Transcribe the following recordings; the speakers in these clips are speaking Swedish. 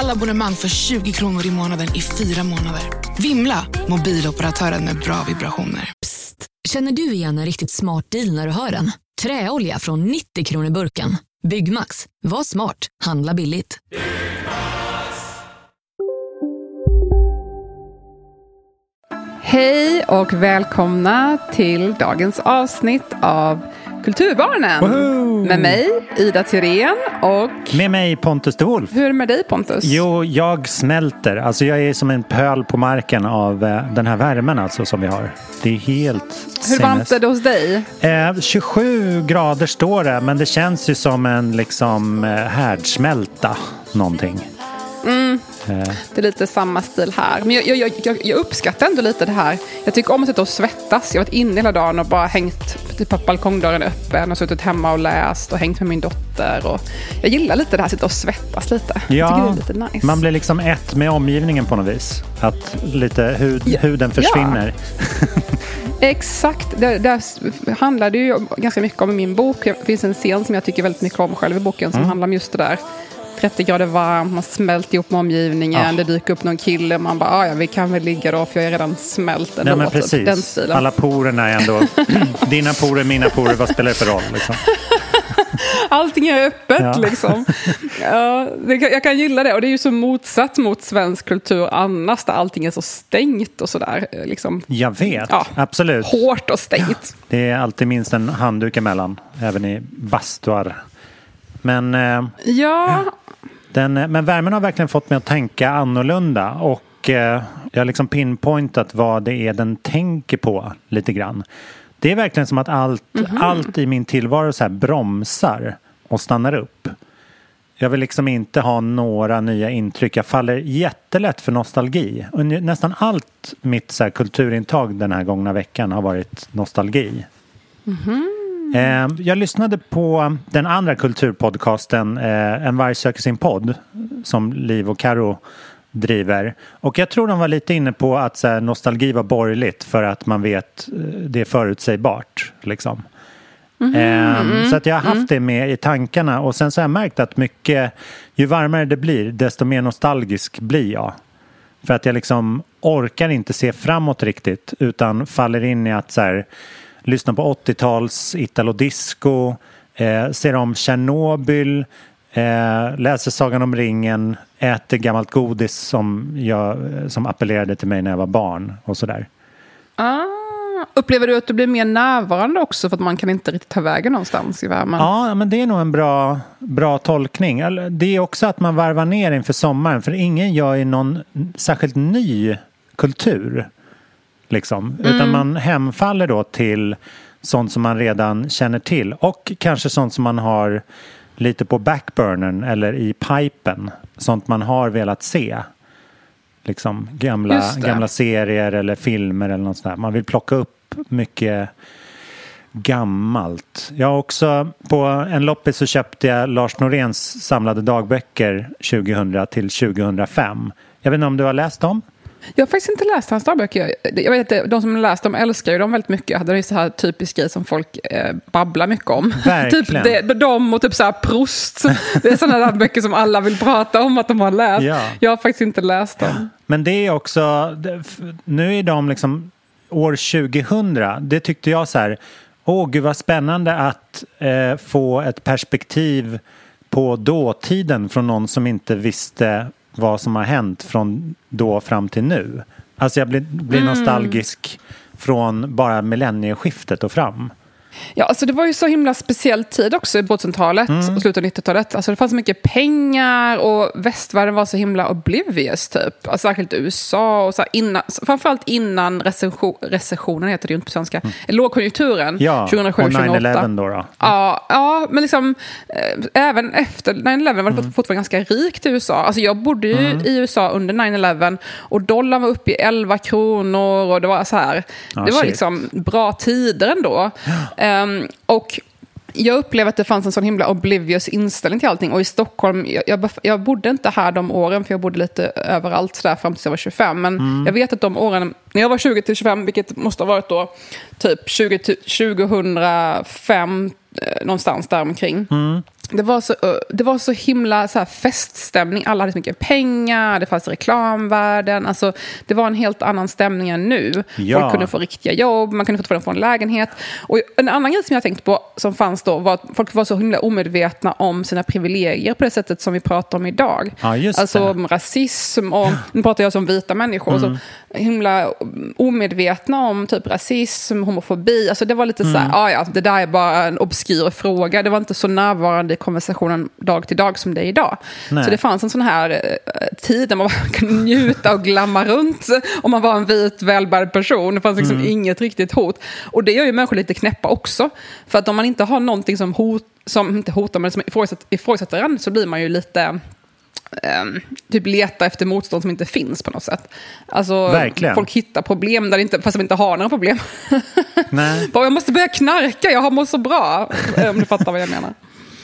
Alla abonnemang för 20 kronor i månaden i fyra månader. Vimla! Mobiloperatören med bra vibrationer. Känner du igen en riktigt smart deal när du hör den? Träolja från 90 kronor burken. Byggmax. Var smart. Handla billigt. Hej och välkomna till dagens avsnitt av Kulturbarnen. Woho! Med mig, Ida Thyrén och Med mig Pontus de Wolf. hur är det med dig Pontus? Jo, jag smälter. Alltså jag är som en pöl på marken av eh, den här värmen alltså som vi har. Det är helt hur varmt är det hos dig? Eh, 27 grader står det, men det känns ju som en liksom eh, härdsmälta någonting. Eh, Det är lite samma stil här. Men jag, jag, jag, jag- uppskattar ändå lite det här. Jag tycker om att sitta och svettas. Jag har varit inne hela dagen och bara hängt typ att balkongdörren öppen och suttit hemma och läst och hängt med min dotter. Och jag gillar lite det här, sitta och svettas lite. är lite nice. man blir liksom ett med omgivningen på något vis. Att lite hud, Ja. huden försvinner. Exakt. Det, det handlar det ju ganska mycket om min bok. Det finns en scen som jag tycker väldigt mycket om själv i boken som Mm. handlar om just det där. 30 grader varmt, man smälter ihop med omgivningen, Ja. det dyker upp någon kille, man bara, "Ah, ja vi kan väl ligga då för jag är redan smält ändå. Nej men. Den precis. stilen. Alla porerna är ändå... dina porer, mina porer, vad spelar det för roll? Liksom? Allting är öppet Ja. liksom. Ja, det, jag kan gilla det och det är ju så motsatt mot svensk kultur annars där allting är så stängt och sådär. eh, Liksom, Jag vet, Ja. absolut. hårt och stängt. Det är alltid minst en handduk emellan, även i bastuar. Men, eh, Ja, den, eh, men värmen har verkligen fått mig att tänka annorlunda och eh, jag har liksom pinpointat vad det är den tänker på lite grann. Det är verkligen som att allt, allt i min tillvaro så här bromsar och stannar upp. Jag vill liksom inte ha några nya intryck. Jag faller jättelätt för nostalgi. Och nästan allt mitt så kulturintag den här gångna veckan har varit nostalgi. Eh, jag lyssnade på den andra kulturpodcasten eh, En varg söker sin podd som Liv och Karo driver. Och jag tror de var lite inne på att så här, nostalgi var borgerligt för att man vet eh, det är förutsägbart. Liksom. Ehm, Så att jag har haft det med i tankarna och sen så har jag märkt att mycket, ju varmare det blir desto mer nostalgisk blir jag. För att jag liksom orkar inte se framåt riktigt utan faller in i att så här, lyssna på 80-tals Italo-disco, eh, ser om Tjernobyl, eh, läser Sagan om ringen, äter gammalt godis som, jag, som appellerade till mig när jag var barn och sådär. Ah, upplever du att du blir mer närvarande också för att man kan inte riktigt ta vägen någonstans i värmen? Ja, men det är nog en bra, bra tolkning. Det är också att man varvar ner inför sommaren för ingen gör ju någon särskilt ny kultur. Liksom. Utan man hemfaller då till sånt som man redan känner till och kanske sånt som man har lite på backburnern eller i pipen. Sånt man har velat se. Liksom gamla, gamla serier eller filmer eller något sånt där. Man vill plocka upp mycket gammalt. Jag har också på en loppis så köpte jag Lars Noréns samlade dagböcker 2000 till 2005. Jag vet inte om du har läst dem? Jag har faktiskt inte läst hans dagböcker. Jag- Jag vet, de som läst dem älskar ju dem väldigt mycket. Det är så här typisk grej som folk eh, babblar mycket om. Verkligen. typ det, de och typ så här Proust. Det är sådana där böcker som alla vill prata om att de har läst. Ja. Jag har faktiskt inte läst dem. Men det är också, nu är de liksom år 2000, det tyckte jag så här, åh gud vad spännande att eh, få ett perspektiv på dåtiden från någon som inte visste vad som har hänt från då fram till nu. Alltså jag blir, blir nostalgisk från bara millennieskiftet och fram. Ja, alltså det var ju så himla speciell tid också i 2000-talet Mm. och slutet av 90-talet. Alltså det fanns så mycket pengar och västvärlden var så himla oblivious typ. Alltså särskilt USA och så här innan, framförallt innan recession, recessionen heter det ju inte på svenska, lågkonjunkturen Mm. Ja, 2007 och 2008. 9-11 då. då. Ja, ja, men liksom eh, även efter 9-11 var det Mm. fortfarande ganska rikt i USA. Alltså jag bodde ju i USA under 9-11 och dollarn var uppe i 11 kronor och det var så här. Ja, det var shit. liksom bra tider ändå. Ehm, och jag upplevde att det fanns en sån himla oblivious inställning till allting. Och i Stockholm, jag, jag, jag bodde inte här de åren, för jag bodde lite överallt så där fram tills jag var 25. Men Mm. jag vet att de åren, när jag var 20 till 25, vilket måste ha varit då typ 20, till- 2005, eh, någonstans där omkring. Mm. Det var, så, det var så himla så feststämning. Alla hade så mycket pengar, det fanns reklamvärden. Alltså, det var en helt annan stämning än nu. Ja. Folk kunde få riktiga jobb, man kunde fortfarande få en lägenhet. Och en annan grej som jag tänkt på som fanns då var att folk var så himla omedvetna om sina privilegier på det sättet som vi pratar om idag. Ja, alltså det. om rasism och nu pratar jag som vita människor. Mm. Så himla omedvetna om typ rasism, homofobi. Alltså det var lite så Mm. här, ah, ja, det där är bara en obskyr fråga. Det var inte så närvarande i konversationen dag till dag som det är idag. Nej. Så det fanns en sån här eh, tid där man kunde njuta och glamma runt om man var en vit välbärgad person. Det fanns liksom Mm. inget riktigt hot. Och det gör ju människor lite knäppa också. För att om man inte har någonting som, hot, som inte hotar, men som ifrågasätter, ifrågasätter en så blir man ju lite ehm, typ leta efter motstånd som inte finns på något sätt. Alltså, Verkligen. Folk hittar problem där inte, fast de inte har några problem. Nej. Bara, jag måste börja knarka, jag har mått så bra. Om du fattar vad jag menar.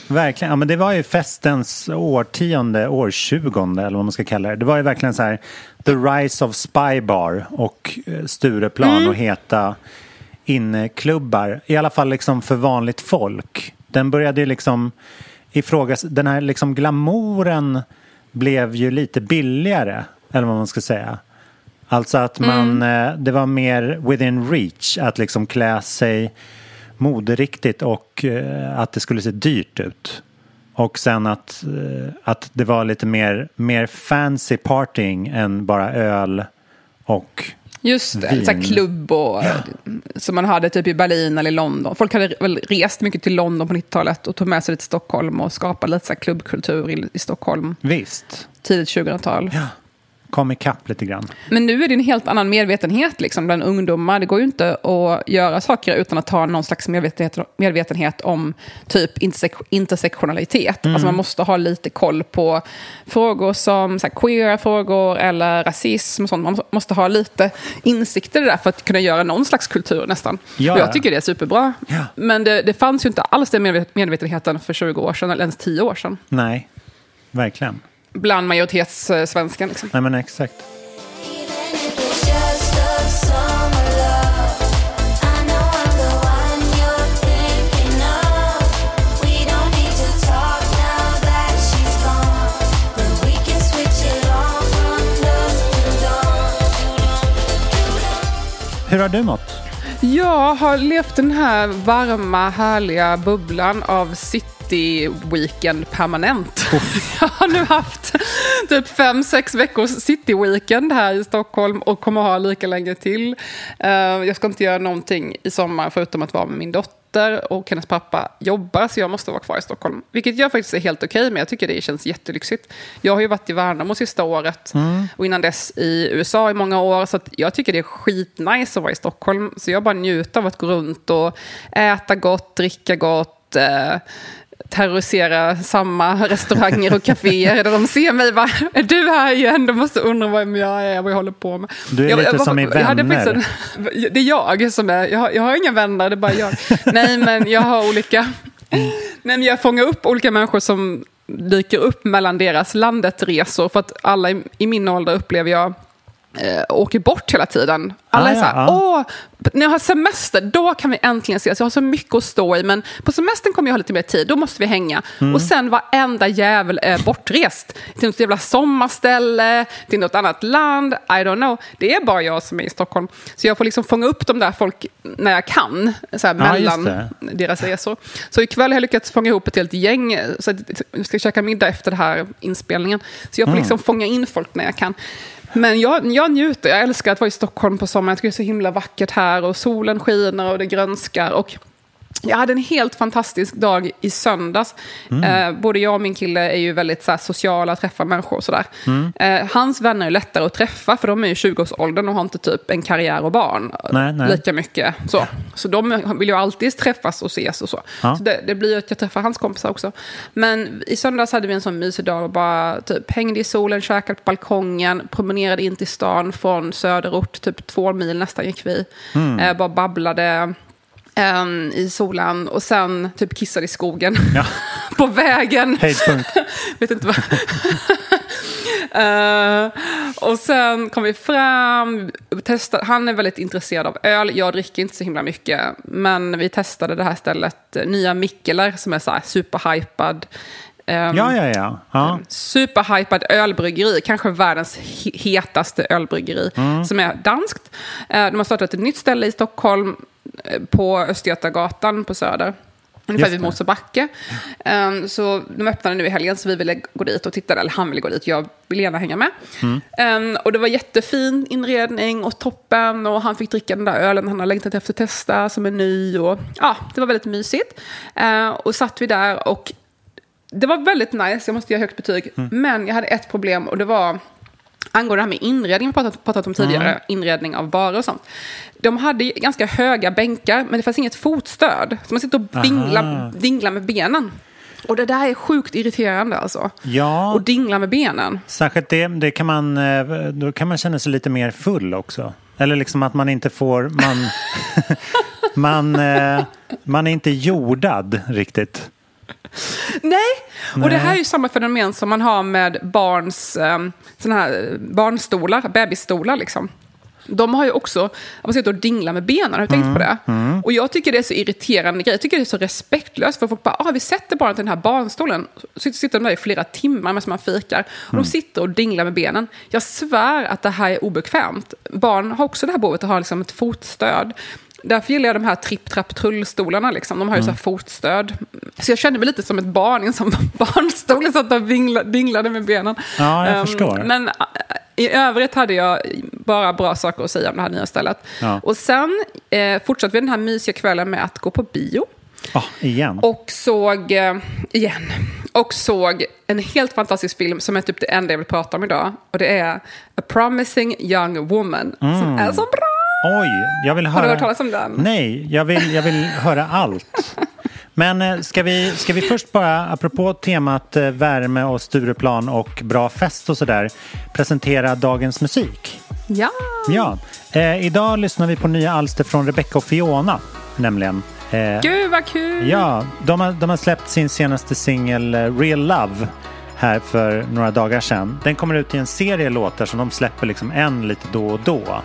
Verkligen. Ja, men det var ju festens årtionde, årtjugonde eller vad man ska kalla det. Det var ju verkligen så här The Rise of Spy Bar och eh, Stureplan och heta inneklubbar. I alla fall liksom för vanligt folk. Den började ju liksom ifrågas... Den här liksom glamouren blev ju lite billigare, eller vad man ska säga. Alltså att man, eh, det var mer within reach att liksom klä sig moderiktigt och eh, att det skulle se dyrt ut. Och sen att, eh, att det var lite mer, mer fancy partying än bara öl och Just det, Vin. så klubb och, som man hade typ i Berlin eller i London. Folk hade väl rest mycket till London på 90-talet och tog med sig det till Stockholm och skapade lite så här klubbkultur i, i Stockholm visst, tidigt 2000-tal. ja, kom ikapp lite grann. Men nu är det en helt annan medvetenhet liksom, bland ungdomar. Det går ju inte att göra saker utan att ha någon slags medvetenhet, medvetenhet om typ intersek- intersektionalitet. Alltså man måste ha lite koll på frågor som så här, queera frågor eller rasism och sånt. Man måste ha lite insikt i det där för att kunna göra någon slags kultur nästan. Ja, och jag tycker det är superbra. Ja. Men det, det fanns ju inte alls den medvet- medvetenheten för 20 år sedan, eller ens 10 år sedan. Nej, verkligen. Bland majoritetssvenskan. Liksom. Nej men exakt. Hur har du mått? Jag har levt den här varma, härliga bubblan av City Weekend permanent. Jag har nu haft typ fem, sex veckors City Weekend här i Stockholm och kommer ha lika länge till. Eh, Jag ska inte göra någonting i sommar förutom att vara med min dotter och hennes pappa jobbar så jag måste vara kvar i Stockholm. Vilket jag faktiskt är helt okej med. Jag tycker det känns jättelyxigt. Jag har ju varit i Värnamo sista året och innan dess i USA i många år. Så jag tycker det är skitnice att vara i Stockholm. Så jag bara njuter av att gå runt och äta gott, dricka gott. Eh, terrorisera samma restauranger och kaféer där de ser mig bara, är du här igen? De måste undra vem jag är, vad jag håller på med. Du är jag, lite jag, som i Vänner. en- det är jag som är, jag har, jag har inga vänner, det är bara jag. Nej, men jag har olika, nej, men jag fångar upp olika människor som dyker upp mellan deras landet-resor. För att alla i, i min ålder upplever jag eh, åker bort hela tiden. Alla Ah, är så här, ja, åh, när jag har semester, då kan vi äntligen ses. Jag har så mycket att stå i, men på semestern kommer jag ha lite mer tid, då måste vi hänga. Mm. Och sen varenda jävel är bortrest. Till något jävla sommarställe, till något annat land, I don't know. Det är bara jag som är i Stockholm. Så jag får liksom fånga upp de där folk när jag kan, så här, Ja, mellan deras resor. Så ikväll har jag lyckats fånga ihop ett helt gäng, så att jag ska käka middag efter den här inspelningen. Så jag får Mm. liksom fånga in folk när jag kan. Men jag, jag njuter, jag älskar att vara i Stockholm på sommaren. Jag tycker det är så himla vackert här och solen skiner och det grönskar. Och jag hade en helt fantastisk dag i söndags. Eh, både jag och min kille är ju väldigt så här, sociala, träffar människor och sådär. Eh, hans vänner är lättare att träffa för de är i 20-årsåldern och har inte typ en karriär och barn Nej, nej. lika mycket. Så. så de vill ju alltid träffas och ses och så. Ja. så det, det blir ju att jag träffar hans kompisar också. Men i söndags hade vi en sån mysig dag och bara typ hängde i solen, käkade på balkongen, promenerade in till stan från söderort, typ två mil nästan gick vi. Mm. Eh, bara babblade ehm, i solen och sen typ kissade i skogen Ja. på vägen. Höjdpunkt. Vet inte vad. Eh, och sen kom vi fram, testade, han är väldigt intresserad av öl, jag dricker inte så himla mycket. Men vi testade det här stället, eh, nya Mikkeler som är så här superhypad. Ehm, Ja, ja, ja. ja. Superhypad ölbryggeri, kanske världens he- hetaste ölbryggeri, som är danskt. Eh, De har startat ett nytt ställe i Stockholm eh, på Östgötagatan på Söder. Ungefär vid. Mosebacke. Um, så de öppnade nu i helgen, så vi ville gå dit och titta. Eller han ville gå dit, jag ville gärna hänga med. Um, och det var jättefin inredning och toppen. Och han fick dricka den där ölen han har längtat efter att testa, som är ny. Och, ja, det var väldigt mysigt. Uh, och satt vi där och det var väldigt nice, jag måste ge högt betyg. Men jag hade ett problem och det var angående det här med inredning, vi pratat, pratat om tidigare, inredning av barer och sånt. De hade ganska höga bänkar, men det fanns inget fotstöd. Så man sitter och dinglar, dinglar med benen. Och det där är sjukt irriterande alltså. Ja. Och dingla med benen. Särskilt det, det kan man, eh, då kan man känna sig lite mer full också. Eller liksom att man inte får, man, man, eh, man är inte jordad riktigt. Nej, och det Nej. här är ju samma fenomen som man har med barns um, såna här barnstolar, bebisstolar liksom. De har ju också, man sitter och dinglar med benen, har du tänkt på det? Och jag tycker det är så irriterande grej, jag tycker det är så respektlöst, för folk bara, ah, vi sätter barnet i den här barnstolen, så sitter de där i flera timmar medan man fikar, och de sitter och dinglar med benen. Jag svär att det här är obekvämt. Barn har också det här behovet att ha liksom ett fotstöd. Därför gillar jag de här tripp-trapp-trullstolarna. Liksom. De har ju så här fotstöd. Så jag kände mig lite som ett barn i en sån barnstol. Jag satt och dingla- dinglade med benen. Ja, jag Ehm, förstår. Men äh, i övrigt hade jag bara bra saker att säga om det här nya stället. Ja. Och sen eh, fortsatte vi den här mysiga kvällen med att gå på bio. Ah, igen. Och såg, eh, igen, och såg en helt fantastisk film som är typ det enda jag vill prata om idag. Och det är A Promising Young Woman. Som är så bra! Oj, jag vill höra... Har du hört talas om den? Nej, jag vill, jag vill höra allt. Men eh, ska vi, ska vi först bara, apropå temat eh, värme och Stureplan och bra fest och sådär, presentera dagens musik? Ja! Ja, eh, idag lyssnar vi på nya alster från Rebecca och Fiona, nämligen. Eh, Gud vad kul! Ja, de har, de har släppt sin senaste singel eh, Real Love här för några dagar sedan. Den kommer ut i en serie låtar som de släpper liksom en lite då och då.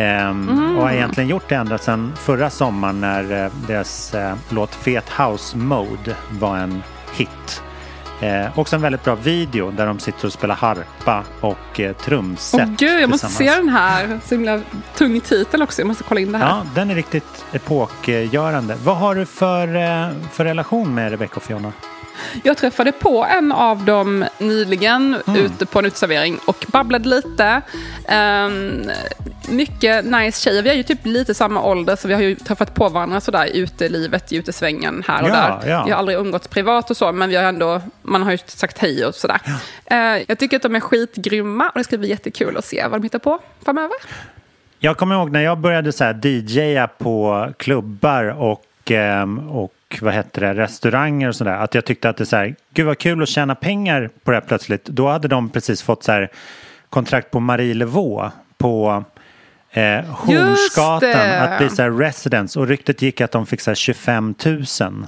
Ehm, Och har egentligen gjort det ända sedan förra sommaren när eh, deras eh, låt Fet House Mode var en hit. Eh, också en väldigt bra video där de sitter och spelar harpa och eh, trumset Åh gud, jag måste se den här. Så himla tung titel också. Jag måste kolla in det här. Ja, den är riktigt epokgörande. Vad har du för, eh, för relation med Rebecca och Fiona? Jag träffade på en av dem nyligen ute på en uteservering och babblade lite. Um, mycket nice tjejer. Vi är ju typ lite samma ålder så vi har ju träffat på varandra sådär i utelivet, i utesvängen här och Ja, där. ja. Vi har aldrig umgåtts privat och så, men vi har ändå, man har ju sagt hej och sådär. Eh, jag tycker att de är skitgrymma och det ska bli jättekul att se vad de hittar på framöver. Jag kommer ihåg när jag började så här DJa på klubbar och, ehm, och vad heter det, restauranger och sådär. Att jag tyckte att det är så här, gud vad kul att tjäna pengar på det här plötsligt. Då hade de precis fått så här kontrakt på Marie Levaux på eh, Hornsgatan att bli så här residence. Och ryktet gick att de fick så här 25 000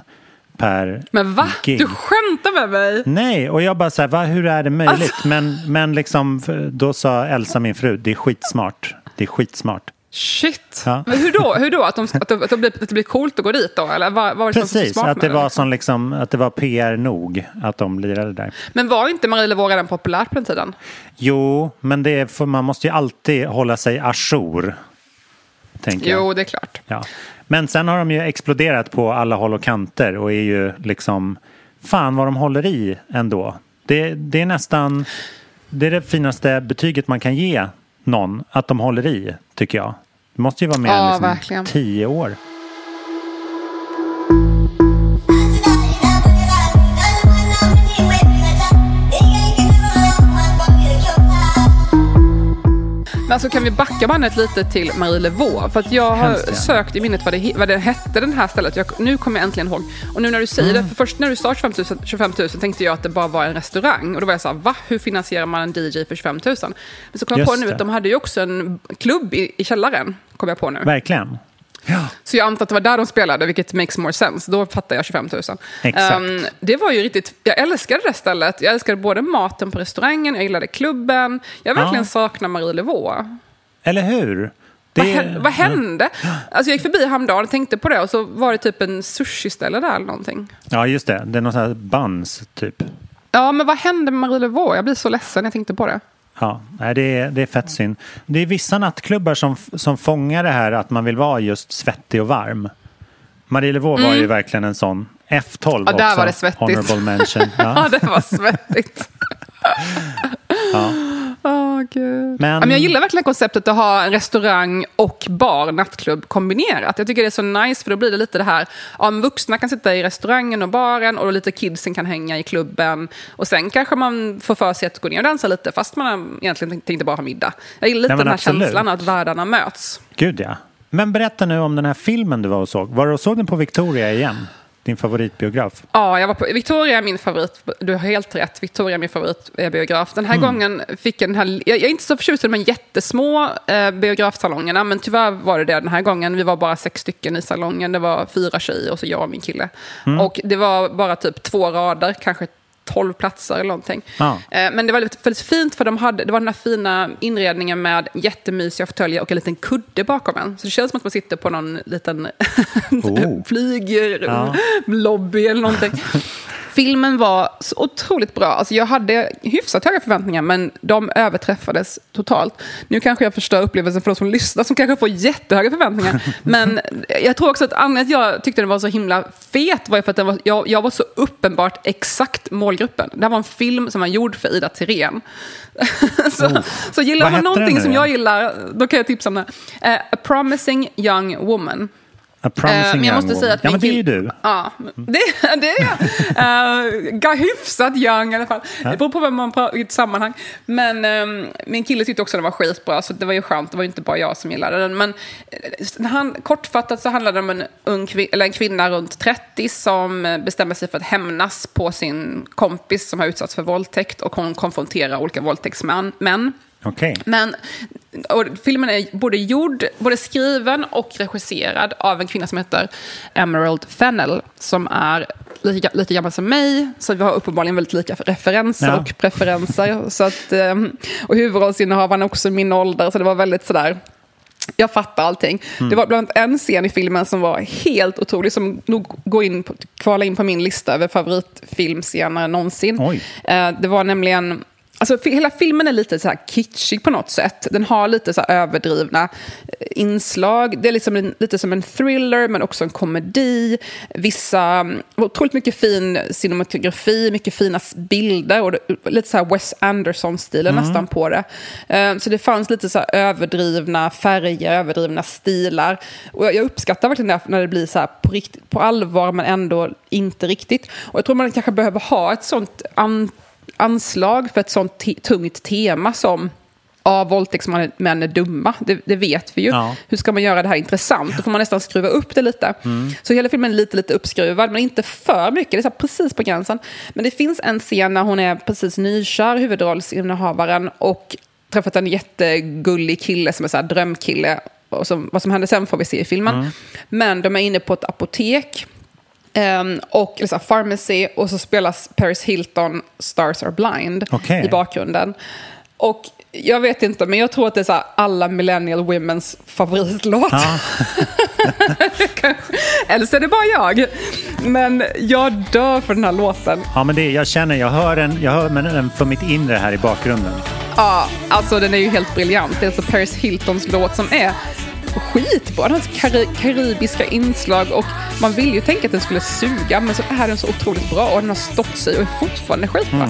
per Men va? gig. Du skämtar med mig? Nej, och jag bara så här, va, hur är det möjligt? Men, men liksom, då sa Elsa, min fru, det är skitsmart. Det är skitsmart. Shit. Ja. Men hur då? Hur då? Att, de, att, det, att, det blir, att det blir coolt att gå dit då? Eller vad, vad Precis, att det var, liksom? som liksom, att det var PR nog att de lirade där. Men var inte Marie Levaux redan populärt på den tiden? Jo, men det för man måste ju alltid hålla sig ajour. Tänker jag. Jo, det är klart. Ja. Men sen har de ju exploderat på alla håll och kanter och är ju liksom fan vad de håller i ändå. Det, det är nästan det är det finaste betyget man kan ge någon, att de håller i, tycker jag. Det måste ju vara mer Ja, liksom verkligen. tio år. Alltså, kan vi backa bandet lite till Marie Levaux? För att jag har Hemskt sökt i minnet vad det, vad det hette, den här stället. Jag, nu kommer jag äntligen ihåg. Och nu när du säger Mm. det, för först när du sa 25 000, 25 000 tänkte jag att det bara var en restaurang. Och då var jag så här, va? Hur finansierar man en DJ för 25 000? Men så kom jag på Just nu det. att de hade ju också en klubb i, i källaren, kom jag på nu. Verkligen. Så jag antar att det var där de spelade, vilket makes more sense. Då fattar jag 25 000. Exakt. Ehm, det var ju riktigt, jag älskade det stället. Jag älskade både maten på restaurangen, jag gillade klubben. Jag verkligen Ja. saknar Marie Levaux. Eller hur? Vad, Det- hände, vad hände? Alltså jag gick förbi häromdagen och tänkte på det och så var det typ en sushi-ställe där eller någonting. Ja, just det. Det är någon sån här buns, typ. Ja, men vad hände med Marie Levaux? Jag blir så ledsen när jag tänkte på det. Ja, nej, det, är, det är fett synd. Det är vissa nattklubbar som, som fångar det här att man vill vara just svettig och varm. Marie Levaux var ju verkligen en sån. F12 Mm. Ja, där också. var det svettigt. Honorable mention. Ja, Ja. det var svettigt. Åh, gud. Men- Ja, men jag gillar verkligen konceptet att ha en restaurang och bar, nattklubb kombinerat. Jag tycker det är så nice för då blir det lite det här, ja, vuxna kan sitta i restaurangen och baren och lite kidsen kan hänga i klubben. Och sen kanske man får för sig att gå ner och dansa lite fast man egentligen tänkte bara ha middag. Jag gillar lite Nej, den här absolut. känslan att världarna möts. Gud ja. Men berätta nu om den här filmen du var och såg. Var du och såg den på Victoria igen? Din favoritbiograf? Ja, jag var på, Victoria är min favorit. Du har helt rätt. Victoria är min favoritbiograf. Den här Mm. gången fick jag den här... Jag, jag är inte så förtjust i de här jättesmå eh, biografsalongerna, men tyvärr var det det den här gången. Vi var bara sex stycken i salongen. Det var fyra tjejer och så jag och min kille. Mm. Och det var bara typ två rader, kanske 12 platser eller någonting. Ja. Eh, Men det var väldigt, väldigt fint för de hade, det var den här fina inredningen med jättemysiga fåtöljer och en liten kudde bakom en. Så det känns som att man sitter på någon liten Oh. flyglobby eller någonting. Filmen var så otroligt bra. Alltså jag hade hyfsat höga förväntningar, men de överträffades totalt. Nu kanske jag förstör upplevelsen för de som lyssnar, som kanske får jättehöga förväntningar. Men jag tror också att anledningen till att jag tyckte den var så himla fet var för att den var, jag, jag var så uppenbart exakt målgruppen. Det här var en film som var gjord för Ida Tirén. så, så gillar Vad man någonting som jag gillar, då kan jag tipsa om här. Eh, A Promising Young Woman. A promising men jag måste säga att Ja, men det är ju du. Ja, det, det är jag. Uh, hyfsat young i alla fall. Det beror på vem man pratar i ett sammanhang. Men ehm, min kille tyckte också den var skitbra, så det var ju skönt. Det var ju inte bara jag som gillade den. Men eh, han, kortfattat så handlar det om en, ung kvin- eller en kvinna runt 30 som bestämmer sig för att hämnas på sin kompis som har utsatts för våldtäkt och hon konfronterar olika våldtäktsmän. Okej. Men filmen är både gjord, både skriven och regisserad av en kvinna som heter Emerald Fennell som är lika, lika gammal som mig, så vi har uppenbarligen väldigt lika referenser Ja. och preferenser. Så att, ehm, och huvudrollsinnehavaren är också min ålder, så det var väldigt sådär jag fattar allting. Mm. Det var bland annat en scen i filmen som var helt otrolig, som nog går in på, kvalar in på min lista över favoritfilmscener någonsin. Oj. Eh, Det var nämligen... Alltså, hela filmen är lite så här kitschig på något sätt. Den har lite så överdrivna eh, inslag. Det är liksom en, lite som en thriller, men också en komedi. Vissa... mm, Otroligt mycket fin cinematografi, mycket fina bilder. Och lite så här Wes Anderson-stilen nästan på det. Eh, Så det fanns lite så överdrivna färger, överdrivna stilar. Och jag uppskattar verkligen det när det blir så här på, rikt, på allvar, men ändå inte riktigt. Och jag tror man kanske behöver ha ett sånt an, anslag för ett sånt tungt tema som Ja, våldtäktsmän är dumma, det, det vet vi ju. Ja. Hur ska man göra det här intressant? Då får man nästan skruva upp det lite. Så hela filmen är lite, lite uppskruvad, men inte för mycket. Det är precis på gränsen. Men det finns en scen när hon är precis nykär, huvudrollsinnehavaren, och träffat en jättegullig kille som är så drömkille. Och som, vad som händer sen får vi se i filmen. Men de är inne på ett apotek. Ehm, och här, Pharmacy och så spelas Paris Hilton Stars Are Blind Okej. i bakgrunden. Och jag vet inte, men jag tror att det är så alla millennial womens favoritlåt. Ja. Eller så är det bara jag. Men jag dör för den här låten. ja, men det, jag känner, jag hör den, jag hör den för mitt inre här i bakgrunden. Ja, alltså den är ju helt briljant. Det är alltså Paris Hiltons låt som är skitbra. Den har kari- karibiska inslag och man vill ju tänka att den skulle suga men så är den så otroligt bra och den har stått sig och är fortfarande skitbra.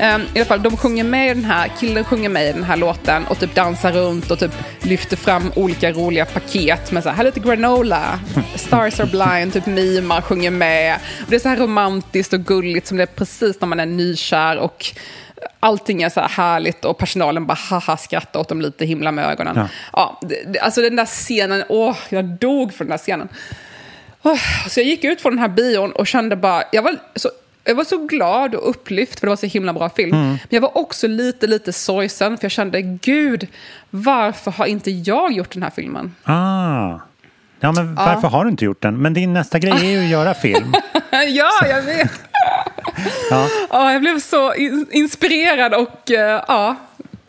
Ehm, I alla fall, de sjunger med i den här, killen sjunger med i den här låten och typ dansar runt och typ lyfter fram olika roliga paket med så här, här är lite granola, stars are blind, typ mimar, sjunger med. Och det är så här romantiskt och gulligt som det är precis när man är nykär och allting är så här härligt och personalen bara haha skrattar åt dem lite, himla med ögonen. Ja. Ja. det, alltså den där scenen, åh, jag dog för den där scenen. Så jag gick ut från den här bion och kände bara, jag var så, jag var så glad och upplyft för det var så himla bra film. Mm. Men jag var också lite, lite sorgsen för jag kände, gud, varför har inte jag gjort den här filmen? Ah. Ja, men varför har du inte gjort den? Men din nästa grej är ju att göra film. ja, jag vet. Ja. Ja, jag blev så in- inspirerad och eh, ja,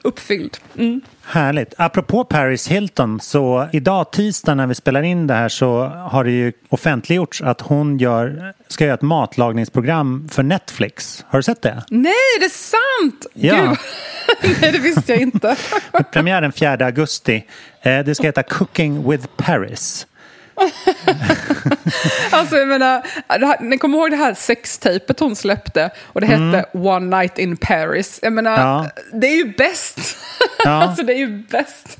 uppfylld. Mm. Härligt. Apropå Paris Hilton, så idag tisdag när vi spelar in det här så har det ju offentliggjorts att hon gör, ska göra ett matlagningsprogram för Netflix. Har du sett det? Nej, det är sant! Ja. Nej, det visste jag inte. Premiären 4 augusti. Eh, Det ska heta Cooking with Paris. Alltså, jag menar, här, ni kommer ihåg det här sextejpet hon släppte och det hette One Night in Paris. Jag menar, Mm. Ja. det är ju bäst. Ja. alltså, det är ju bäst.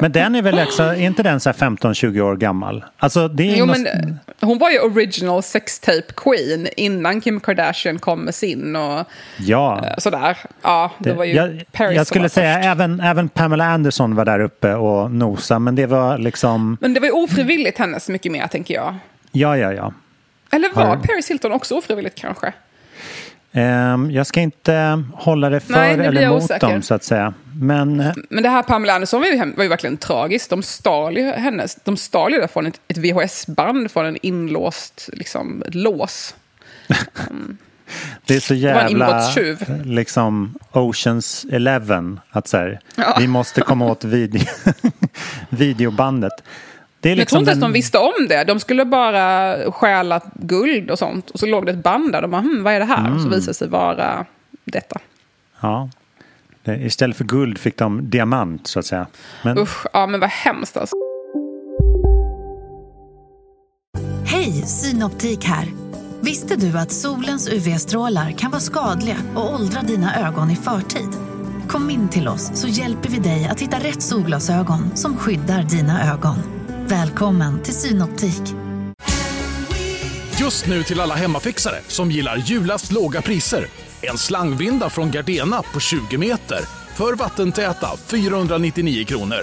Men den är väl också, är inte den så här 15-20 år gammal? Alltså det är Jo, något- men, eh, hon var ju original sextape queen innan Kim Kardashian kom med sin och Ja. eh, sådär. Ja, det, var ju jag, Paris jag skulle säga först. även, även Pamela Anderson var där uppe och nosa men det var liksom, Men det var ju ofrivilligt hennes mycket mer, tänker jag. ja ja ja. Eller var Paris Hilton också ofrivilligt kanske? Ehm, jag ska inte hålla det för Nej, blir eller emot osäker. dem så att säga. Men eh, Men det här Pamela Anderson var ju, var ju verkligen tragiskt. De stal ju hennes, de stal ju det från ett, ett VHS-band från en inlåst liksom, ett lås. det är så jävla liksom Oceans Eleven att så här, vi måste komma åt video, videobandet. Det är Men jag tror liksom inte ens den, de visste om det. De skulle bara stjäla guld och sånt. Och så låg det ett band där. De bara, hm, vad är det här? Mm. Och så visade det sig vara detta. ja, istället för guld fick de diamant så att säga. Men, Usch, ja men vad hemskt alltså. Hej, Synoptik här. Visste du att solens UV-strålar kan vara skadliga och åldra dina ögon i förtid? Kom in till oss så hjälper vi dig att hitta rätt solglasögon som skyddar dina ögon. Välkommen till Synoptik. Just nu till alla hemmafixare som gillar julast låga priser. En slangvinda från Gardena på 20 meter för vattentäta 499 kronor.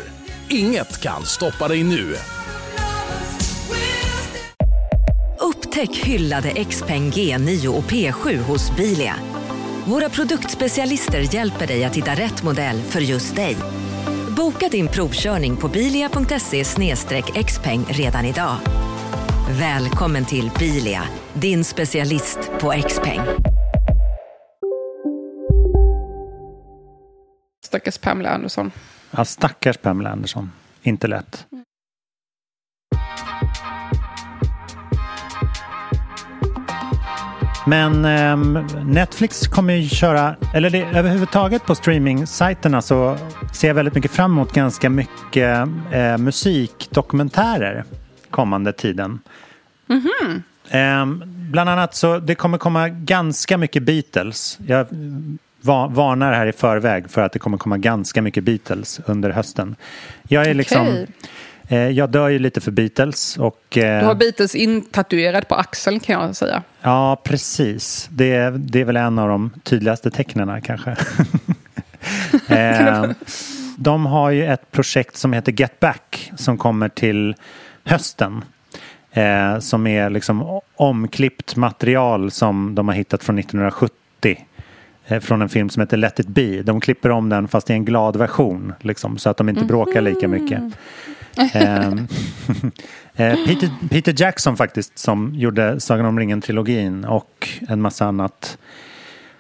Inget kan stoppa dig nu. Upptäck hyllade XPeng G9 och P7 hos Bilia. Våra produktspecialister hjälper dig att hitta rätt modell för just dig. Boka din provkörning på bilia.se xpeng redan idag. Välkommen till Bilia, din specialist på XPeng. Stackars Pamela Anderson. ja, stackars Pamela Anderson. Inte lätt. Men ehm, Netflix kommer ju köra, eller det, överhuvudtaget på streaming-sajterna så ser jag väldigt mycket fram emot ganska mycket eh, musikdokumentärer kommande tiden. Ehm, bland annat så det kommer komma ganska mycket Beatles. Jag va- varnar här i förväg för att det kommer komma ganska mycket Beatles under hösten. Jag är liksom, Okej. eh, jag dör ju lite för Beatles och eh, Du har Beatles intatuerad på axeln kan jag säga. Ja, precis. Det, är- det är väl en av de tydligaste tecknena kanske. eh, de har ju ett projekt som heter Get Back som kommer till hösten. Eh, som är liksom omklippt material som de har hittat från 1970. Eh, från en film som heter Let it be. De klipper om den fast i en glad version. Liksom, så att de inte bråkar lika mycket. Ehm, eh, Peter, Peter Jackson faktiskt som gjorde Sagan om ringen-trilogin och en massa annat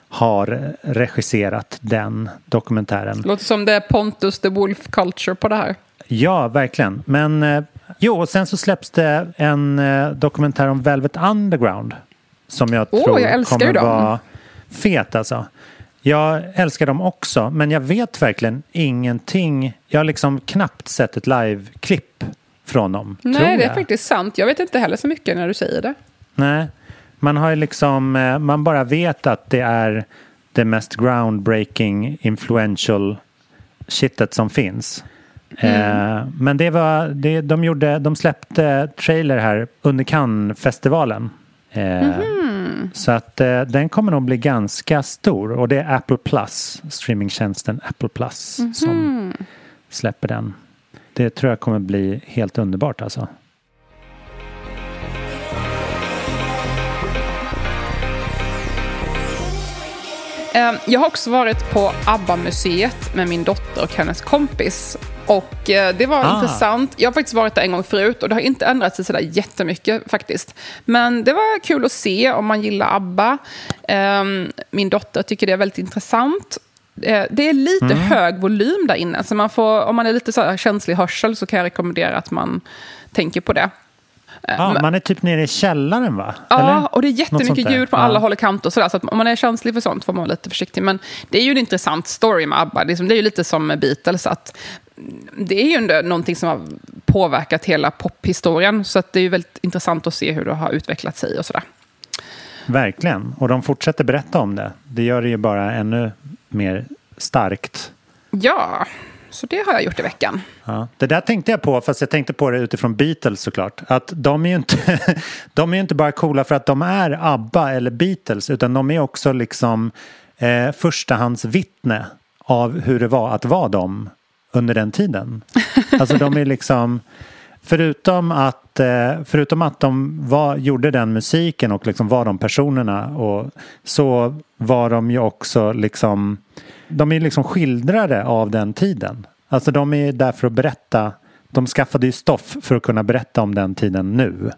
har regisserat den dokumentären. Låter som det är Pontus the Wolf Culture på det här. Ja, verkligen. Men eh, jo, och sen så släpps det en eh, dokumentär om Velvet Underground som jag Åh, tror jag kommer dem. vara fet alltså. Jag älskar dem också, men jag vet verkligen ingenting. Jag har liksom knappt sett ett live-klipp från dem. Nej, det är faktiskt sant. Jag vet inte heller så mycket när du säger det. Nej, man har ju liksom, eh, man bara vet att det är det mest groundbreaking, influential shitet som finns. Eh, men det var, det, de, gjorde, de släppte trailer här under Cannes-festivalen. Eh, Så att eh, den kommer nog bli ganska stor och det är Apple Plus, streamingtjänsten Apple Plus som släpper den. Det tror jag kommer bli helt underbart alltså. Jag har också varit på ABBA-museet med min dotter och hennes kompis. Och eh, det var Ah. intressant. Jag har faktiskt varit där en gång förut och det har inte ändrat sig sådär jättemycket faktiskt. Men det var kul att se om man gillar ABBA. Eh, Min dotter tycker det är väldigt intressant. Eh, Det är lite Mm. hög volym där inne, så man får, om man är lite så här känslig hörsel så kan jag rekommendera att man tänker på det. Ja, man är typ nere i källaren va? Ja, Eller? och det är jättemycket ljud på Ja. alla håll och kanter. Så att om man är känslig för sånt får man vara lite försiktig. Men det är ju en intressant story med ABBA. Det är, ju lite som med Beatles. Att det är ju ändå någonting som har påverkat hela pophistorien. Så att det är ju väldigt intressant att se hur det har utvecklat sig och sådär. Verkligen. Och de fortsätter berätta om det. Det gör det ju bara ännu mer starkt. Ja, så det har jag gjort i veckan. Ja. Det där tänkte jag på, fast jag tänkte på det utifrån Beatles såklart. Att de är ju inte, de är inte bara coola för att de är ABBA eller Beatles, utan de är också liksom eh, förstahandsvittne av hur det var att vara dem under den tiden. Alltså de är liksom, förutom att, eh, förutom att de var, gjorde den musiken och liksom var de personerna och så var de ju också liksom, de är liksom skildrare av den tiden. Alltså de är där för att berätta, de skaffade ju stoff för att kunna berätta om den tiden nu.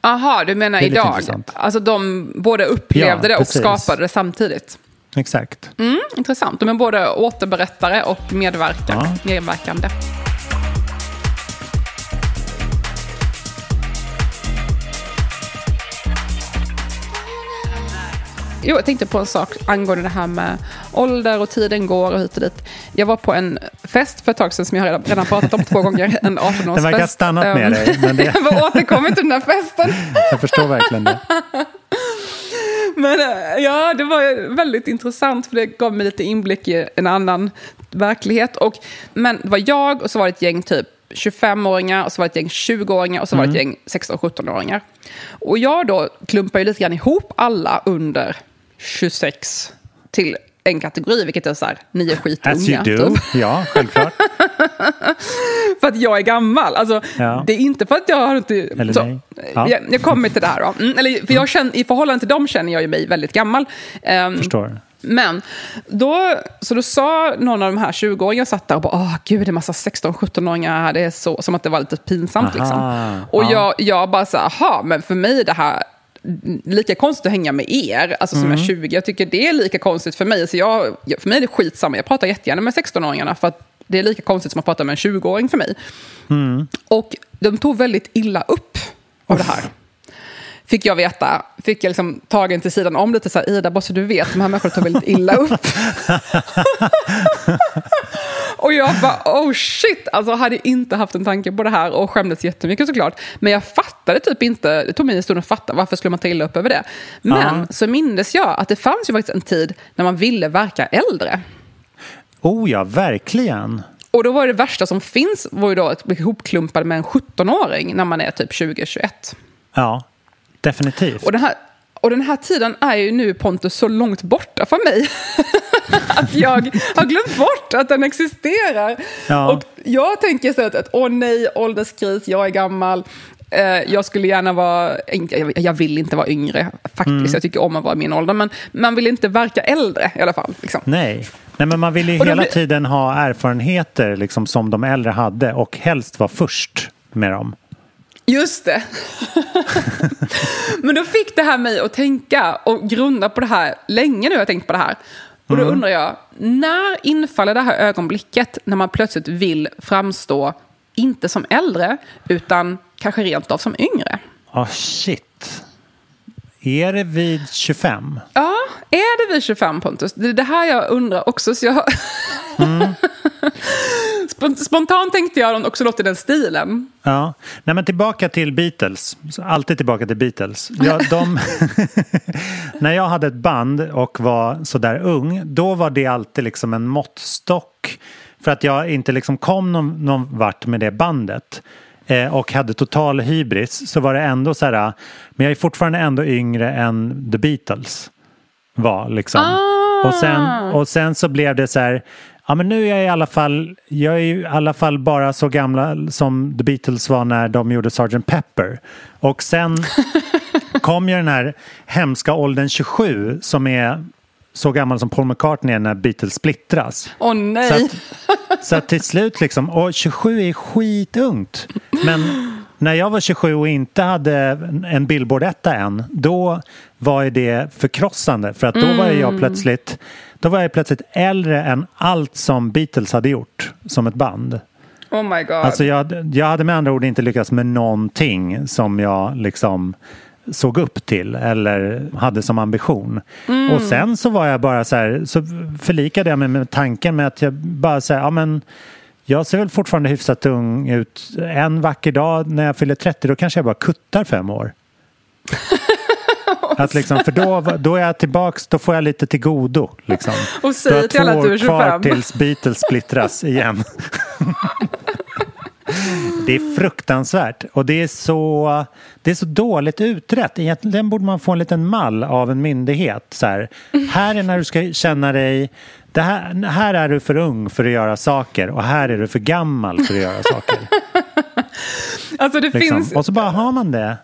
Aha, du menar idag? intressant. Alltså de både upplevde Ja, det och precis. skapade det samtidigt. Exakt. Mm, intressant. De är både återberättare och medverkar, Ja. medverkande. Jo, jag tänkte på en sak angående det här med ålder och tiden går och hit och dit. Jag var på en fest för ett tag sedan som jag redan, redan pratat om två gånger. En 18-årsfest. Den verkar ha stannat med Ehm, dig, men det- jag har återkommit till den här festen. Jag förstår verkligen det. Men eh, ja, det var väldigt intressant för det gav mig lite inblick i en annan verklighet. Och, men det var jag och så var det ett gäng typ 25-åringar och så var det ett gäng 20-åringar och så var det ett gäng 16-17-åringar. Och jag då klumpar ju lite grann ihop alla under 26 till en kategori, vilket är så här, ni är skitunga. As you do. typ. Ja, självklart. För att jag är gammal. Alltså, Ja. Det är inte för att jag har inte... Eller så, nej. Ja. jag, jag kommer till det här då. Mm, eller, för jag känner, I förhållande till dem känner jag ju mig väldigt gammal. Ehm, Förstår. Men då, så då sa någon av de här 20-åringarna satt där och bara, åh gud, det är massa 16-17-åringar här, det är så, som att det var lite pinsamt Aha, liksom. Och ja. jag, jag bara så här, men för mig det här lika konstigt att hänga med er, alltså som är 20. Jag tycker det är lika konstigt för mig. Så jag, för mig är det skitsamma, jag pratar jättegärna med 16-åringarna för att det är lika konstigt som att prata med en 20-åring för mig. Och de tog väldigt illa upp av det här. Fick jag veta, fick jag liksom tagen till sidan om lite så här, Ida, bara så du vet, de här människorna tar väldigt illa upp. och jag bara, oh shit, alltså hade inte haft en tanke på det här och skämdes jättemycket såklart. Men jag fattade typ inte, det tog mig en stund att fatta, varför skulle man ta illa upp över det? Men Ja. så mindes jag att det fanns ju faktiskt en tid när man ville verka äldre. Oh ja, verkligen. Och då var det värsta som finns var ju då att bli ihopklumpad med en 17-åring när man är typ 20-21. Ja, definitivt. Och den, här, och den här tiden är ju nu Pontus så långt borta för mig. att jag har glömt bort att den existerar. Ja. Och jag tänker istället att åh nej, ålderskris, jag är gammal. Eh, jag skulle gärna vara, jag, jag vill inte vara yngre faktiskt, Mm. jag tycker om att vara min ålder. Men man vill inte verka äldre i alla fall. Liksom. Nej. Nej, men man vill ju Och hela blir- tiden ha erfarenheter liksom, som de äldre hade och helst vara först med dem. Just det. Men då fick det här mig att tänka och grunna på det här. Länge nu har jag tänkt på det här. Och då undrar jag, när infaller det här ögonblicket när man plötsligt vill framstå, inte som äldre, utan kanske rent av som yngre? Ah, shit. Är det vid 25? Ja, är det vid 25 Pontus? Det är det här jag undrar också. Så jag... Spont- Spontant tänkte jag också låta den stilen. Ja, nej men tillbaka till Beatles. Alltid tillbaka till Beatles. Ja, de, när jag hade ett band och var sådär ung, då var det alltid liksom en måttstock för att jag inte liksom kom någon, någon vart med det bandet eh, och hade total hybris så var det ändå så här, men jag är fortfarande ändå yngre än The Beatles var liksom. Och, sen, och sen så blev det så här, ja men nu är jag i alla fall, jag är i alla fall bara så gamla som The Beatles var när de gjorde Sgt. Pepper. Och sen kom ju den här hemska åldern 27 som är så gammal som Paul McCartney är när Beatles splittras. Åh Så nej! att, så att till slut liksom, och 27 är skitungt. Men när jag var 27 och inte hade en Billboard-etta än, då var ju det förkrossande. För att då var jag plötsligt, då var jag plötsligt äldre än allt som Beatles hade gjort som ett band. Oh my god. Alltså jag, jag hade med andra ord inte lyckats med någonting som jag liksom såg upp till eller hade som ambition. Och sen så var jag bara så här, så förlikade jag mig med tanken med att jag bara säger, ja men jag ser väl fortfarande hyfsat ung ut. En vacker dag när jag fyller 30 då kanske jag bara kuttar fem år. Att liksom, för då, då är jag tillbaks, då får jag lite till godo. Liksom. Och säger har till alla två att du är år kvar 25. tills Beatles splittras igen. Det är fruktansvärt och det är, så, det är så dåligt utrett. Egentligen borde man få en liten mall av en myndighet. Så här, här är när du ska känna dig... Det här, här är du för ung för att göra saker och här är du för gammal för att göra saker. alltså, det Liksom. finns, Och så bara har man det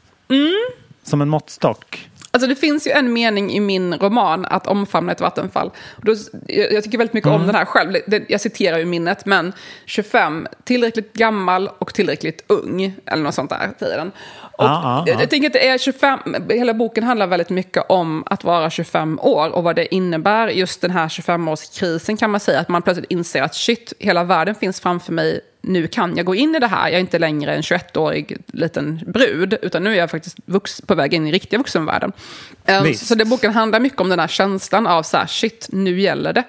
som en måttstock. Alltså det finns ju en mening i min roman, Att omfamna ett vattenfall. Då, jag, tycker väldigt mycket om den här själv. Jag citerar ju minnet, men 25, tillräckligt gammal och tillräckligt ung. Eller något sånt där, säger den. Och ja, ja. Jag, jag tänker att det är 25, hela boken handlar väldigt mycket om att vara 25 år och vad det innebär. Just den här 25-årskrisen kan man säga, att man plötsligt inser att shit, hela världen finns framför mig. Nu kan jag gå in i det här. Jag är inte längre en 21-årig liten brud, utan nu är jag faktiskt vux, på väg in i riktiga vuxenvärlden. Um, Visst. så det boken handlar mycket om den här känslan av så här, shit, nu gäller det.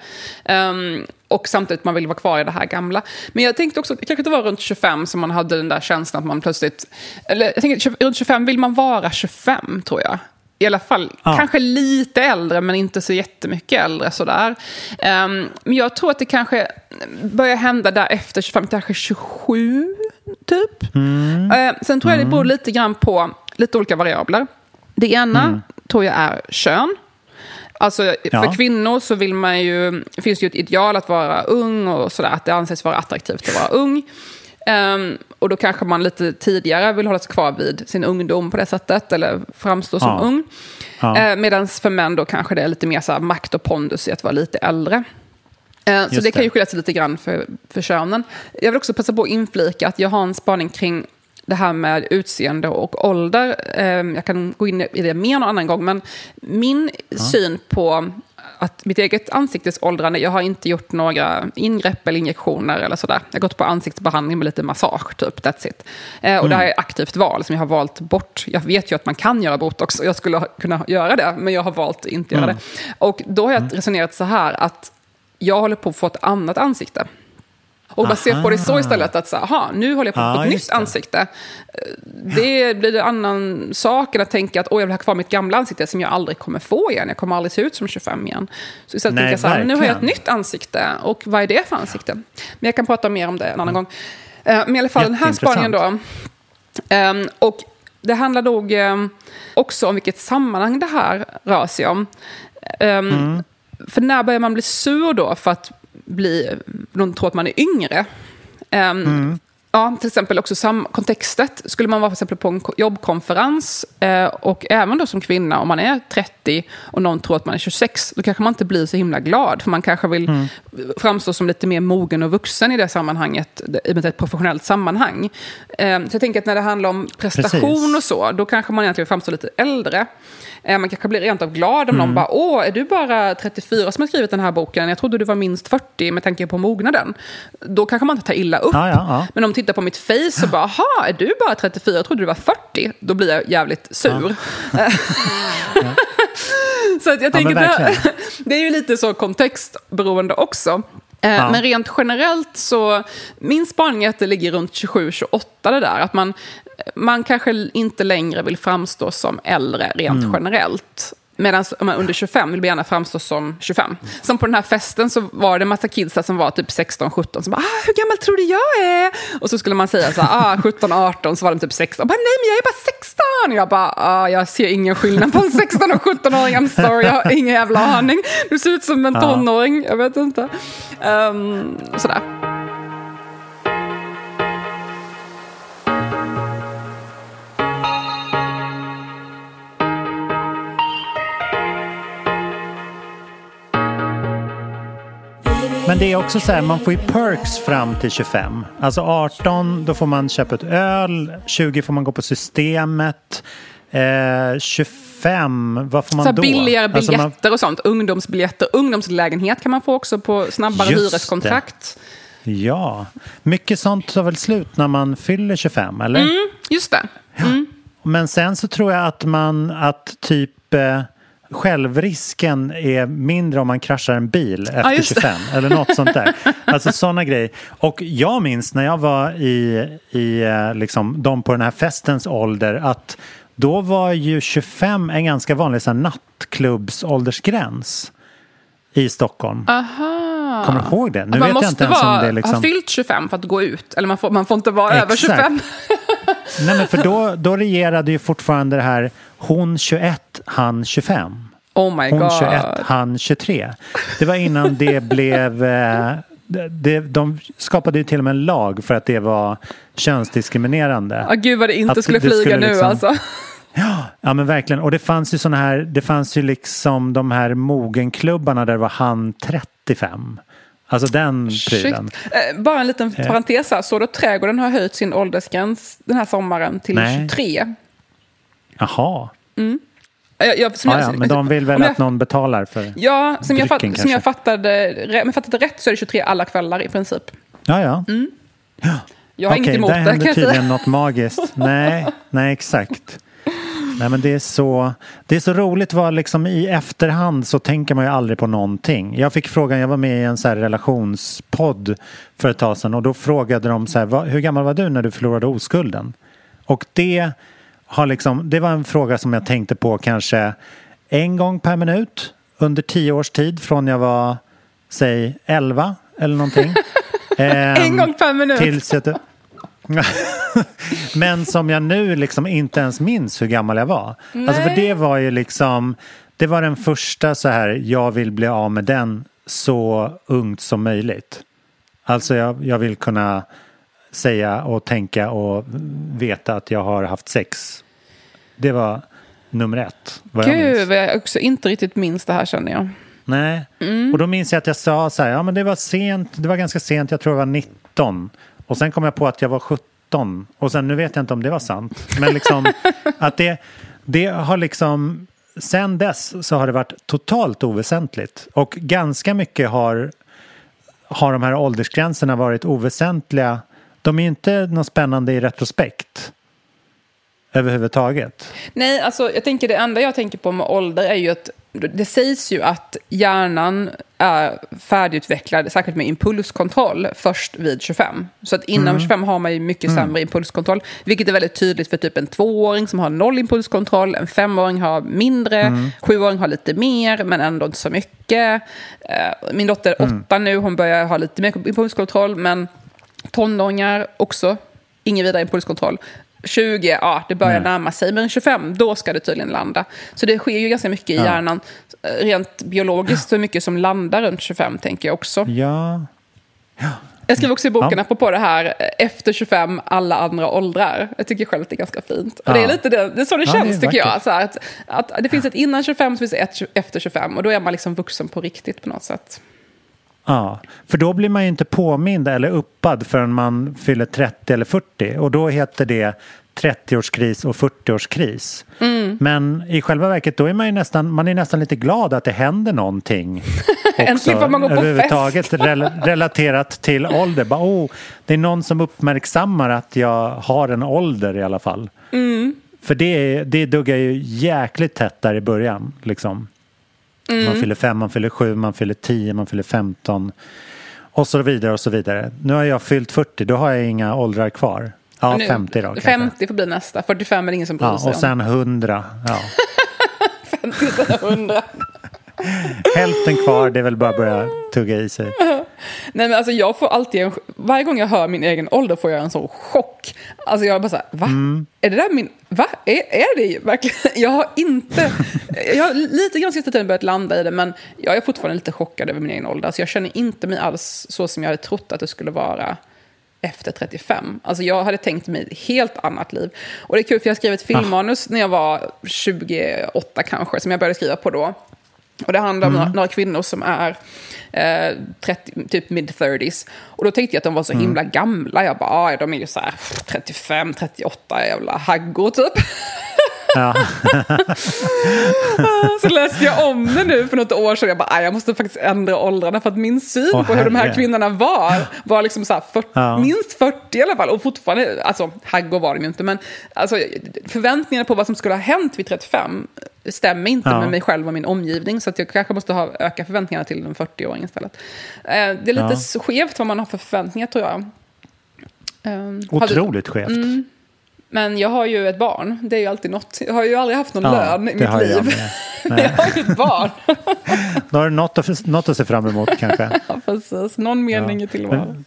Um, och samtidigt man vill vara kvar i det här gamla. Men jag tänkte också, kanske det var runt 25 som man hade den där känslan att man plötsligt... Eller jag tänker, 20 runt 25 vill man vara 25, tror jag. I alla fall Ja. kanske lite äldre, men inte så jättemycket äldre. Sådär. Um, men jag tror att det kanske börjar hända där efter 25, kanske 27, typ. Eh, sen tror jag det beror lite grann på lite olika variabler. Det ena tror jag är kön. Alltså, för Ja. kvinnor så vill man ju, finns det ju ett ideal att vara ung och sådär, att det anses vara attraktivt att vara ung. Ehm, och då kanske man lite tidigare vill hålla sig kvar vid sin ungdom på det sättet, eller framstå som Ja. ung. Ja. Uh, Medan för män då kanske det är lite mer så här makt och pondus i att vara lite äldre. Eh, Så Just det kan ju det. skilja sig lite grann för, för könen. Jag vill också passa på att inflika att jag har en spaning kring det här med utseende och ålder. Eh, Jag kan gå in i det mer någon annan gång, men min syn på att mitt eget ansiktes åldrande, jag har inte gjort några ingrepp eller injektioner eller sådär. Jag har gått på ansiktsbehandling med lite massage, typ, that's it. Eh, Och det här är ett aktivt val som jag har valt bort. Jag vet ju att man kan göra botox och jag skulle kunna göra det, men jag har valt att inte göra det. Och då har jag resonerat så här att jag håller på att få ett annat ansikte. Och bara se på det så istället, att så, aha, nu håller jag på att få ett nytt ansikte. Eh, Det blir en annan sak än att tänka att oh, jag vill ha kvar mitt gamla ansikte som jag aldrig kommer få igen. Jag kommer aldrig se ut som 25 igen. Så istället Nej, tänka så här, nu har jag ett nytt ansikte. Och vad är det för ansikte? Men jag kan prata mer om det en annan gång. Eh, Men i alla fall, den här spaningen då. Ehm, och det handlar nog ehm, också om vilket sammanhang det här rör sig om. Ehm, För när börjar man bli sur då för att bli, de tror att man är yngre? Ehm, Ja, till exempel också sam- kontextet. Skulle man vara till exempel på en ko- jobbkonferens eh, och även då som kvinna, om man är 30 och någon tror att man är 26, då kanske man inte blir så himla glad. För man kanske vill framstå som lite mer mogen och vuxen i det sammanhanget, i ett professionellt sammanhang. Eh, så jag tänker att när det handlar om prestation Precis. och så, då kanske man egentligen framstår lite äldre. Eh, Man kanske blir rent av glad om någon bara, åh, är du bara 34 som har skrivit den här boken? Jag trodde du var minst 40 med tanke på mognaden. Då kanske man inte tar illa upp. Ja, ja, ja. Men om de tittar på mitt face och bara, aha, är du bara 34? Jag trodde du var 40. Då blir jag jävligt sur. så att jag tänker, det, det är ju lite så kontextberoende också. Eh, Ja. Men rent generellt så, min spaning är att det ligger runt 27-28 det där. Att man, man kanske inte längre vill framstå som äldre rent Mm. generellt. Medan om man under 25 vill man gärna framstå som 25. Som på den här festen så var det en massa kids som var typ 16-17 som bara ah, “Hur gammal tror du jag är?” Och så skulle man säga så här, ah, 17-18 så var de typ 16. Och bara, “Nej men jag är bara 16!” Och jag bara ah, “Jag ser ingen skillnad på en 16 och 17-åring, I'm sorry, jag har ingen jävla aning. Du ser ut som en tonåring, jag vet inte.” um, Sådär. Men det är också så här, man får ju perks fram till 25. Alltså 18, då får man köpa ett öl. 20 får man gå på systemet. Eh, 25, vad får man Så då? billigare Alltså biljetter man, och sånt. Ungdomsbiljetter. Ungdomslägenhet kan man få också på snabbare Just det. hyreskontrakt. ja, mycket sånt tar väl slut när man fyller 25, eller? Mm, just det. Men sen så tror jag att man, att typ eh, självrisken är mindre om man kraschar en bil efter det. 25 eller något sånt där. Alltså sådana grejer. Och jag minns när jag var i, i eh, liksom, de på den här festens ålder att då var ju 25 en ganska vanlig så nattklubbsåldersgräns i Stockholm. Aha. Kommer du ihåg det? Nu man vet jag måste inte ens om vara, det liksom... ha fyllt 25 för att gå ut. Eller man får, man får inte vara över Exakt. 25. Nej men för då, då regerade ju fortfarande det här hon 21, han 25. Oh my Hon god. 21, han 23. Det var innan det blev... Eh, det, de skapade ju till och med en lag för att det var könsdiskriminerande. Ah, gud vad det inte Att skulle flyga skulle nu liksom- alltså. Ja men verkligen. Och det fanns ju såna här, det fanns ju liksom de här mogenklubbarna där det var han 35. Alltså den prylen. Eh, bara en liten parentes här. Så då Trädgården har höjt sin åldersgräns den här sommaren till Nej. 23. Jaha. Jag, jag, som Ja, jag- ja, men de vill väl jag- att någon betalar för... Ja, som jag, fatt, drycken som jag fattade, men fattade rätt så är det 23 alla kvällar i princip. Ja, ja. Jag har Okej, inget emot där det kan händer jag tydligen något magiskt. Nej, nej exakt. Nej men det är så, det är så roligt vad liksom i efterhand så tänker man ju aldrig på någonting. Jag fick frågan, jag var med i en så relationspodd för ett tag sedan och då frågade de så här, "Vad- hur gammal var du när du förlorade oskulden? Och det har liksom, det var en fråga som jag tänkte på kanske en gång per minut under tio års tid från jag var, säg 11 eller någonting. En Ehm, gång per minut. Tills jag... Men som jag nu liksom inte ens minns hur gammal jag var. Alltså för det var ju liksom, det var den första så här, jag vill bli av med den så ungt som möjligt. Alltså jag, jag vill kunna säga och tänka och veta att jag har haft sex. Det var nummer ett. Vad jag. Gud, vad jag också inte riktigt minns det här känner jag. Nej, Mm. och då minns jag att jag sa så här, ja men det var sent, det var ganska sent, jag tror jag var 19. Och sen kom jag på att jag var 17. Och sen, nu vet jag inte om det var sant. Men liksom, att det, det har liksom, sen dess så har det varit totalt oväsentligt. Och ganska mycket har, har de här åldersgränserna varit oväsentliga. De är inte något spännande i retrospekt. Överhuvudtaget. Nej, alltså jag tänker det enda jag tänker på med ålder är ju att det sägs ju att hjärnan är färdigutvecklad, särskilt med impulskontroll, först vid 25. Så att innan 25 har man ju mycket sämre impulskontroll, vilket är väldigt tydligt för typ en tvååring som har noll impulskontroll, en femåring har mindre, sjuåring har lite mer, men ändå inte så mycket. Eh, Min dotter är åtta nu, hon börjar ha lite mer impulskontroll, men tonåringar också, ingen vidare impulskontroll. 20, ja det börjar närma sig, men 25, då ska det tydligen landa. Så det sker ju ganska mycket i hjärnan, eh, rent biologiskt, så mycket som landar runt 25 tänker jag också. Ja, Jag skriver också i boken, Ja. apropå det här, efter 25, alla andra åldrar. Jag tycker själv att det är ganska fint. Och det är Ja. lite det, det är så det Ja, det känns tycker jag. Så att, att det finns ett innan 25, så finns det ett efter 25. Och då är man liksom vuxen på riktigt på något sätt. Ja, för då blir man ju inte påmind eller uppad förrän man fyller 30 eller 40 och då heter det 30-årskris och 40-årskris. Mm. Men i själva verket då är man ju nästan, man är nästan lite glad att det händer någonting. Äntligen får man gå på överhuvudtaget rel- relaterat till ålder. Bara, oh, det är någon som uppmärksammar att jag har en ålder i alla fall. Mm. För det, det duggar ju jäkligt tätt där i början. Liksom. Mm. Man fyller fem, man fyller sju, man fyller tio, man fyller femton. och så vidare och så vidare. Nu har jag fyllt 40, då har jag inga åldrar kvar. Ja, Nu- 50 då kanske. 50 får bli nästa. 45 är det ingen som bryr Ja, sig och sen 100. Ja. om. 50 sen 100. Hälften kvar, det är väl bara att börja tugga i sig. Nej men alltså jag får alltid en, varje gång jag hör min egen ålder får jag en sån chock. Alltså jag är bara såhär, va? Mm. Är det där min, va? Är, är det verkligen? Jag har inte, jag har lite grann sista tiden börjat landa i det men jag är fortfarande lite chockad över min egen ålder. Alltså jag känner inte mig alls så som jag hade trott att det skulle vara efter 35. Alltså jag hade tänkt mig ett helt annat liv. Och det är kul för jag skrev ett filmmanus när jag var 28 kanske, som jag började skriva på då. Och det handlar om några, några kvinnor som är eh, 30, typ mid-30s. Och då tänkte jag att de var så himla gamla. Jag bara, ah, de är ju så här 35, 38 jävla haggor typ. Ja. Så läste jag om det nu för något år sedan. Jag bara, "Aj, jag måste faktiskt ändra åldrarna för att min syn Åh, på hur de här kvinnorna var, var liksom så här 40, Ja. minst 40 i alla fall. Och fortfarande, alltså haggor var de ju inte, men alltså, förväntningarna på vad som skulle ha hänt vid 35 stämmer inte Ja. med mig själv och min omgivning. Så att jag kanske måste ha, öka förväntningarna till en 40-åring istället. Eh, det är lite Ja. skevt vad man har för förväntningar tror jag. Eh, du- Otroligt skevt. Mm. Men jag har ju ett barn. Det är ju alltid något. Jag har ju aldrig haft någon Ja, lön i mitt jag liv. jag har ju ett barn. Då har du något att, något att se fram emot kanske. Ja, precis. Någon mening i tillvaron.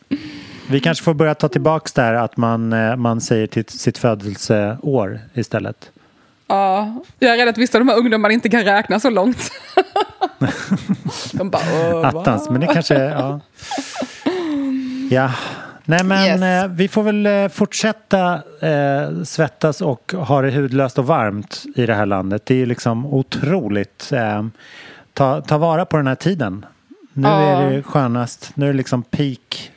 Vi kanske får börja ta tillbaka det här att man, eh, man säger till sitt födelseår istället. Ja, jag är rädd att vissa av de här ungdomarna inte kan räkna så långt. de bara? Attans, men det kanske... Ja. ja. Nej men Yes. eh, vi får väl eh, fortsätta eh, svettas och ha det hudlöst och varmt i det här landet. Det är ju liksom otroligt. Eh, ta, ta vara på den här tiden. Nu Ja. är det skönast. Nu är det liksom peak,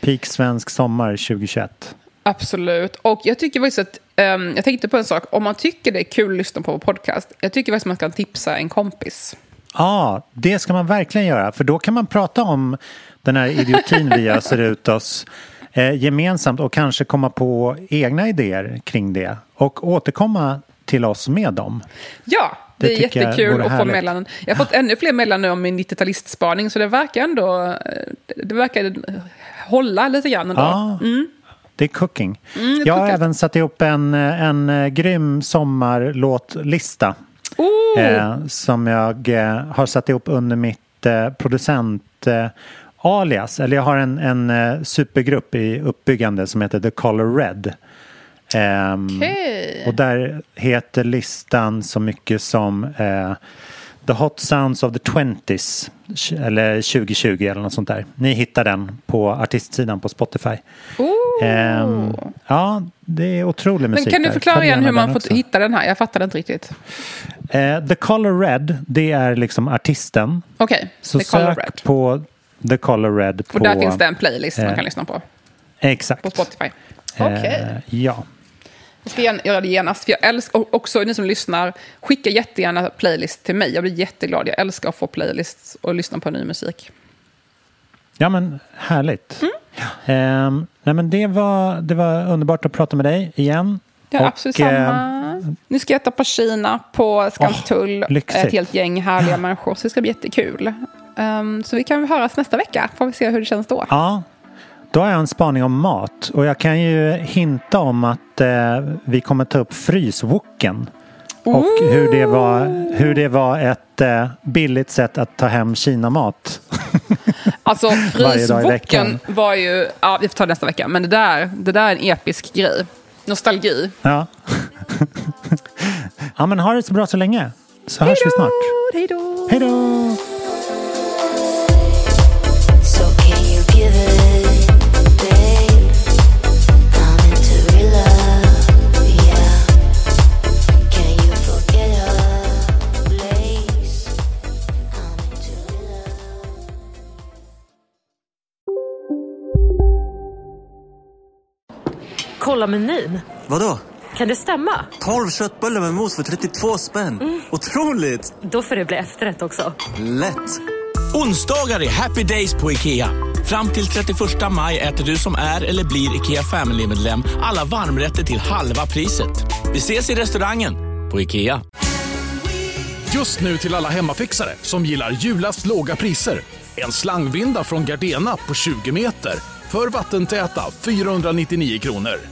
peak svensk sommar 2021. Absolut. Och jag tycker faktiskt att, ehm, jag tänkte på en sak, om man tycker det är kul att lyssna på vår podcast, jag tycker faktiskt man kan tipsa en kompis. Ja, det ska man verkligen göra. För då kan man prata om den här idiotin vi öser ut oss eh, gemensamt och kanske komma på egna idéer kring det. Och återkomma till oss med dem. Ja, det, Det är jättekul att få meddelanden. Jag har fått ännu fler meddelanden nu om min 90-talistspaning, så det verkar ändå eh, det verkar hålla lite grann ändå. Ja, det är cooking. Mm, det jag har även satt ihop en, eh, en eh, grym sommarlåtlista. Oh, Eh, som jag eh, har satt ihop under mitt eh, producent alias. Eller jag har en, en eh, supergrupp i uppbyggande som heter The Color Red. Ehm, Okej. Och där heter listan så mycket som eh, The Hot Sounds of the Twenties eller 2020 eller något sånt där. Ni hittar den på artistsidan på Spotify. Ehm, ja, det är otrolig musik Men kan du förklara igen hur man får hitta den här? Jag fattade inte riktigt. Eh, The Color Red, det är liksom artisten. Okej, Så The Color sök på The Color Red på... Och där finns det en playlist man eh, kan lyssna på. Exakt. På Spotify. Okej. Eh, ja. Jag ska göra det genast. För jag älskar, också ni som lyssnar, skicka jättegärna playlist till mig. Jag blir jätteglad. Jag älskar att få playlists och lyssna på ny musik. ja, men härligt. Mm. Ehm, nej, men det, var, det var underbart att prata med dig igen. Ja, Och, absolut eh, samma. Nu ska jag äta på Kina på Skanstull. lyxigt. ett helt gäng härliga människor. Så det ska bli jättekul. Um, så vi kan höras nästa vecka. Får vi se hur det känns då. Ja, då har jag en spaning om mat. Och jag kan ju hinta om att eh, vi kommer ta upp fryswoken. Och hur det var, hur det var ett eh, billigt sätt att ta hem Kinamat. Alltså frysboken var ju... Ja, vi får ta det nästa vecka. Men det där, det där är en episk grej. Nostalgi. Ja. ja, men ha det så bra så länge. Så hörs vi snart. Hej då! Hej då! Kolla menyn. Vadå? Kan det stämma? 12 köttbullar med mos för 32 spänn. Otroligt! Då får det bli efterrätt också. Lätt! Onsdagar är happy days på IKEA. Fram till 31 maj äter du som är eller blir IKEA Family-medlem alla varmrätter till halva priset. Vi ses i restaurangen på IKEA. Just nu till alla hemmafixare som gillar julast låga priser. En slangvinda från Gardena på 20 meter för vattentäta 499 kronor.